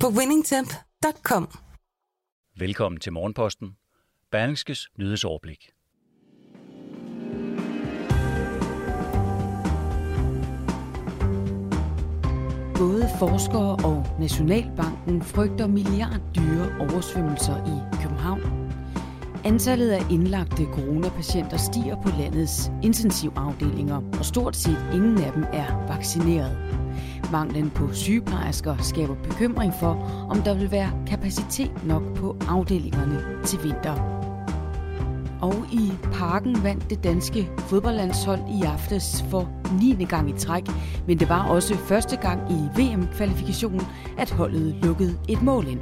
på winningtemp.com. Velkommen til Morgenposten. Berlingskes nyhedsoverblik. Både forskere og Nationalbanken frygter milliarddyre oversvømmelser i København. Antallet af indlagte coronapatienter stiger på landets intensivafdelinger, og stort set ingen af dem er vaccineret. Manglen på sygeplejersker skaber bekymring for, om der vil være kapacitet nok på afdelingerne til vinter. Og i parken vandt det danske fodboldlandshold i aftes for 9. gang i træk, men det var også første gang i VM-kvalifikationen, at holdet lukkede et mål ind.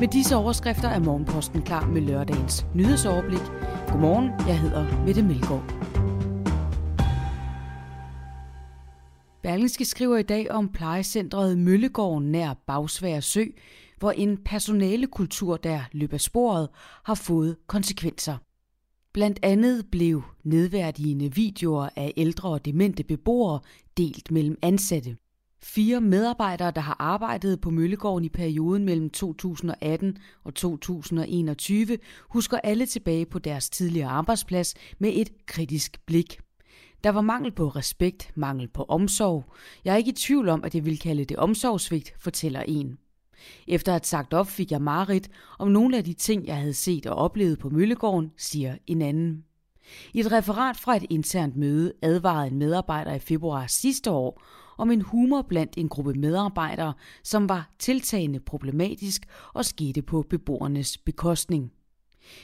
Med disse overskrifter er Morgenposten klar med lørdagens nyhedsoverblik. Godmorgen, jeg hedder Mette Melgaard. Berlingske skriver i dag om plejecentret Møllegården nær Bagsvær Sø, hvor en personalekultur, der løber sporet, har fået konsekvenser. Blandt andet blev nedværdigende videoer af ældre og demente beboere delt mellem ansatte. Fire medarbejdere, der har arbejdet på Møllegården i perioden mellem 2018 og 2021, husker alle tilbage på deres tidligere arbejdsplads med et kritisk blik. Der var mangel på respekt, mangel på omsorg. Jeg er ikke i tvivl om, at jeg vil kalde det omsorgsvigt, fortæller en. Efter at sagt op fik jeg marit om nogle af de ting, jeg havde set og oplevet på Møllegården, siger en anden. I et referat fra et internt møde advarede en medarbejder i februar sidste år om en humor blandt en gruppe medarbejdere, som var tiltagende problematisk og skete på beboernes bekostning.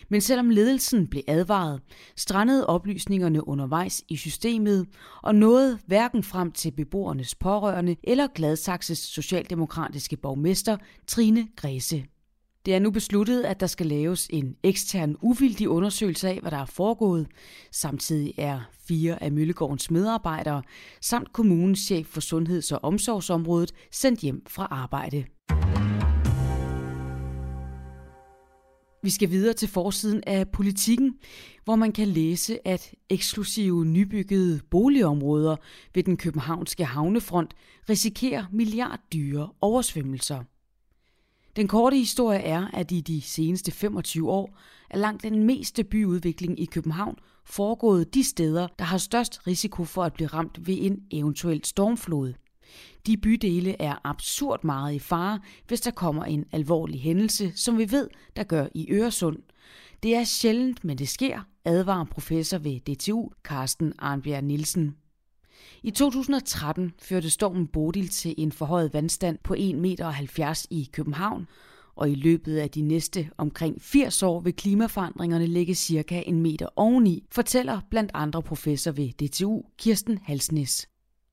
Men selvom ledelsen blev advaret, strandede oplysningerne undervejs i systemet og nåede hverken frem til beboernes pårørende eller Gladsaxes socialdemokratiske borgmester Trine Græse. Det er nu besluttet, at der skal laves en ekstern uvildig undersøgelse af, hvad der er foregået. Samtidig er fire af Møllegårdens medarbejdere samt kommunens chef for sundheds- og omsorgsområdet sendt hjem fra arbejde. Vi skal videre til forsiden af politikken, hvor man kan læse, at eksklusive nybyggede boligområder ved den københavnske havnefront risikerer milliarddyre oversvømmelser. Den korte historie er, at i de seneste 25 år er langt den meste byudvikling i København foregået de steder, der har størst risiko for at blive ramt ved en eventuel stormflod. De bydele er absurd meget i fare, hvis der kommer en alvorlig hændelse, som vi ved, der gør i Øresund. Det er sjældent, men det sker, advarer professor ved DTU, Carsten Arnbjerg Nielsen. I 2013 førte stormen Bodil til en forhøjet vandstand på 1,70 meter i København, og i løbet af de næste omkring 80 år vil klimaforandringerne ligge cirka en meter oveni, fortæller blandt andre professor ved DTU, Kirsten Halsnes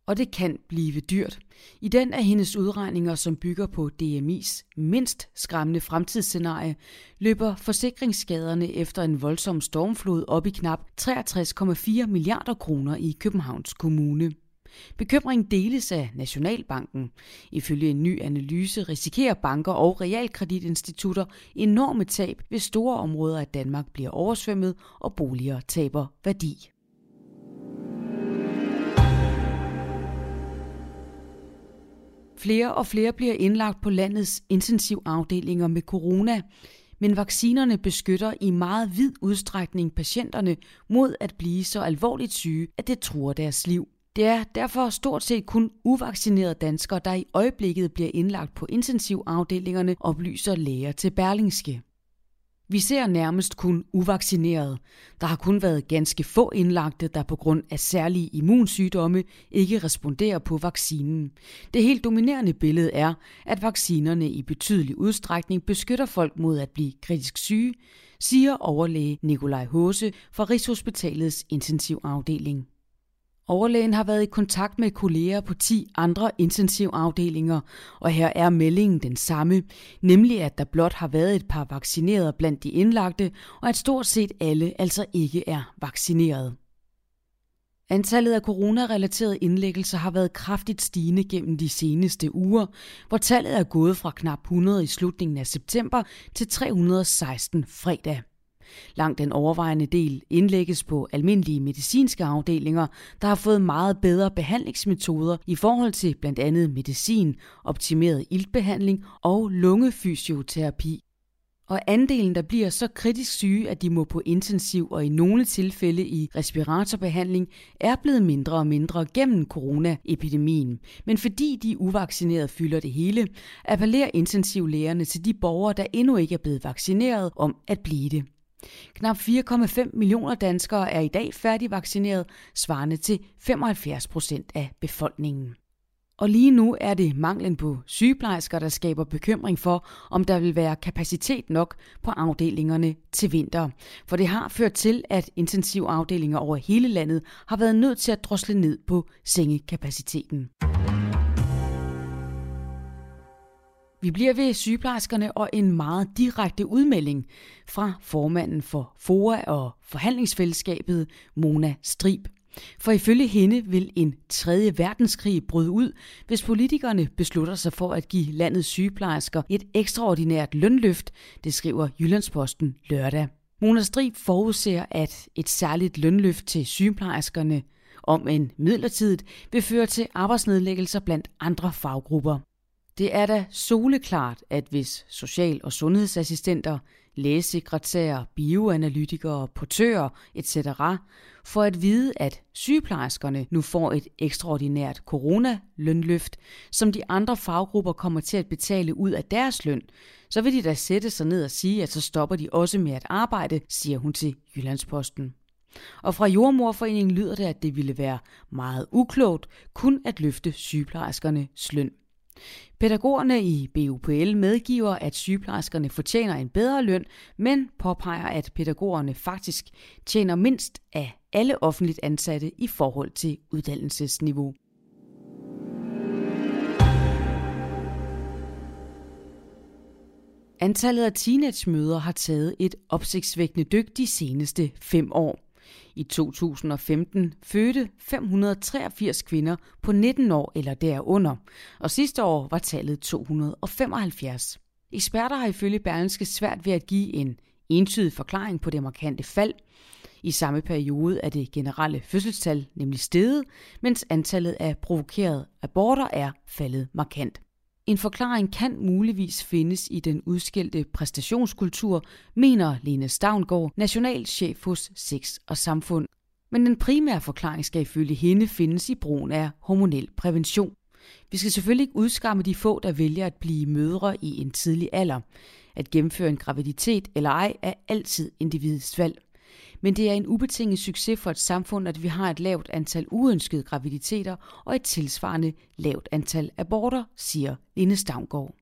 og det kan blive dyrt. I den af hendes udregninger, som bygger på DMI's mindst skræmmende fremtidsscenarie, løber forsikringsskaderne efter en voldsom stormflod op i knap 63,4 milliarder kroner i Københavns Kommune. Bekymringen deles af Nationalbanken. Ifølge en ny analyse risikerer banker og realkreditinstitutter enorme tab, hvis store områder af Danmark bliver oversvømmet og boliger taber værdi. Flere og flere bliver indlagt på landets intensivafdelinger med corona, men vaccinerne beskytter i meget vid udstrækning patienterne mod at blive så alvorligt syge, at det truer deres liv. Det er derfor stort set kun uvaccinerede danskere, der i øjeblikket bliver indlagt på intensivafdelingerne, oplyser læger til Berlingske. Vi ser nærmest kun uvaccinerede. Der har kun været ganske få indlagte, der på grund af særlige immunsygdomme ikke responderer på vaccinen. Det helt dominerende billede er, at vaccinerne i betydelig udstrækning beskytter folk mod at blive kritisk syge, siger overlæge Nikolaj Håse fra Rigshospitalets intensivafdeling. Overlægen har været i kontakt med kolleger på 10 andre intensivafdelinger, og her er meldingen den samme, nemlig at der blot har været et par vaccinerede blandt de indlagte, og at stort set alle altså ikke er vaccineret. Antallet af coronarelaterede indlæggelser har været kraftigt stigende gennem de seneste uger, hvor tallet er gået fra knap 100 i slutningen af september til 316 fredag. Langt den overvejende del indlægges på almindelige medicinske afdelinger, der har fået meget bedre behandlingsmetoder i forhold til blandt andet medicin, optimeret iltbehandling og lungefysioterapi. Og andelen, der bliver så kritisk syge, at de må på intensiv og i nogle tilfælde i respiratorbehandling, er blevet mindre og mindre gennem coronaepidemien. Men fordi de uvaccinerede fylder det hele, appellerer intensivlægerne til de borgere, der endnu ikke er blevet vaccineret, om at blive det. Knap 4,5 millioner danskere er i dag færdigvaccineret, svarende til 75 procent af befolkningen. Og lige nu er det manglen på sygeplejersker, der skaber bekymring for, om der vil være kapacitet nok på afdelingerne til vinter. For det har ført til, at intensivafdelinger over hele landet har været nødt til at drosle ned på sengekapaciteten. Vi bliver ved sygeplejerskerne og en meget direkte udmelding fra formanden for FOA og forhandlingsfællesskabet, Mona Strib. For ifølge hende vil en tredje verdenskrig bryde ud, hvis politikerne beslutter sig for at give landets sygeplejersker et ekstraordinært lønløft, det skriver Jyllandsposten lørdag. Mona Strib forudser, at et særligt lønløft til sygeplejerskerne om en midlertidigt vil føre til arbejdsnedlæggelser blandt andre faggrupper. Det er da soleklart, at hvis social- og sundhedsassistenter, lægesekretærer, bioanalytikere, portører etc. får at vide, at sygeplejerskerne nu får et ekstraordinært coronalønløft, som de andre faggrupper kommer til at betale ud af deres løn, så vil de da sætte sig ned og sige, at så stopper de også med at arbejde, siger hun til Jyllandsposten. Og fra Jordmorforeningen lyder det, at det ville være meget uklogt kun at løfte sygeplejerskernes løn. Pædagogerne i BUPL medgiver, at sygeplejerskerne fortjener en bedre løn, men påpeger, at pædagogerne faktisk tjener mindst af alle offentligt ansatte i forhold til uddannelsesniveau. Antallet af teenagemøder har taget et opsigtsvækkende dyk de seneste fem år. I 2015 fødte 583 kvinder på 19 år eller derunder, og sidste år var tallet 275. Eksperter har ifølge Berlingske svært ved at give en entydig forklaring på det markante fald. I samme periode er det generelle fødselstal nemlig steget, mens antallet af provokerede aborter er faldet markant. En forklaring kan muligvis findes i den udskilte præstationskultur, mener Lene Stavngård, nationalchef hos Sex og Samfund. Men den primære forklaring skal ifølge hende findes i brugen af hormonel prævention. Vi skal selvfølgelig ikke udskamme de få, der vælger at blive mødre i en tidlig alder. At gennemføre en graviditet eller ej er altid individets valg. Men det er en ubetinget succes for et samfund, at vi har et lavt antal uønskede graviditeter og et tilsvarende lavt antal aborter, siger Linde Stavngård.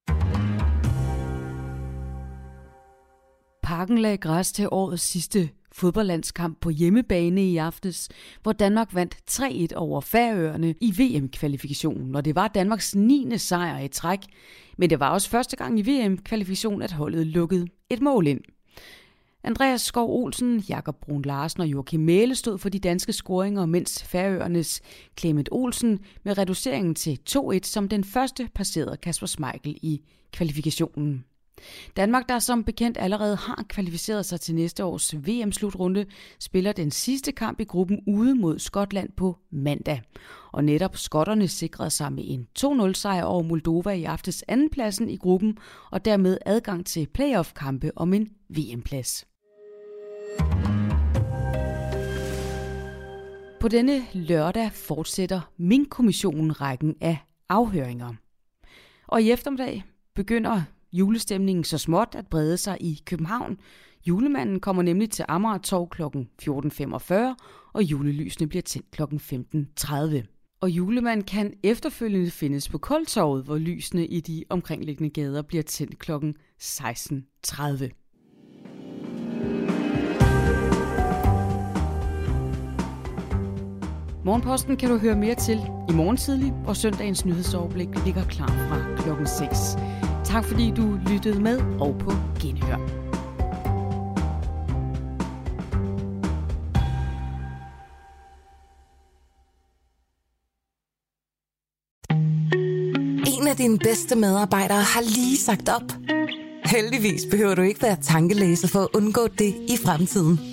Parken lagde græs til årets sidste fodboldlandskamp på hjemmebane i aftes, hvor Danmark vandt 3-1 over Færøerne i VM-kvalifikationen, og det var Danmarks 9. sejr i træk. Men det var også første gang i VM-kvalifikation, at holdet lukkede et mål ind. Andreas Skov Olsen, Jakob Brun Larsen og Joachim Mæle stod for de danske scoringer, mens Færøernes Clement Olsen med reduceringen til 2-1 som den første passerede Kasper Schmeichel i kvalifikationen. Danmark, der som bekendt allerede har kvalificeret sig til næste års VM-slutrunde, spiller den sidste kamp i gruppen ude mod Skotland på mandag. Og netop skotterne sikrede sig med en 2-0-sejr over Moldova i aftes andenpladsen i gruppen, og dermed adgang til playoff-kampe om en VM-plads. På denne lørdag fortsætter Mink-kommissionen rækken af afhøringer. Og i eftermiddag begynder julestemningen så småt at brede sig i København. Julemanden kommer nemlig til Amager Torv kl. 14.45, og julelysene bliver tændt kl. 15.30. Og julemanden kan efterfølgende findes på Koldtorvet, hvor lysene i de omkringliggende gader bliver tændt kl. 16.30. Morgenposten kan du høre mere til i morgen tidlig, og søndagens nyhedsoverblik ligger klar fra klokken 6. Tak fordi du lyttede med og på genhør. En af dine bedste medarbejdere har lige sagt op. Heldigvis behøver du ikke være tankelæser for at undgå det i fremtiden.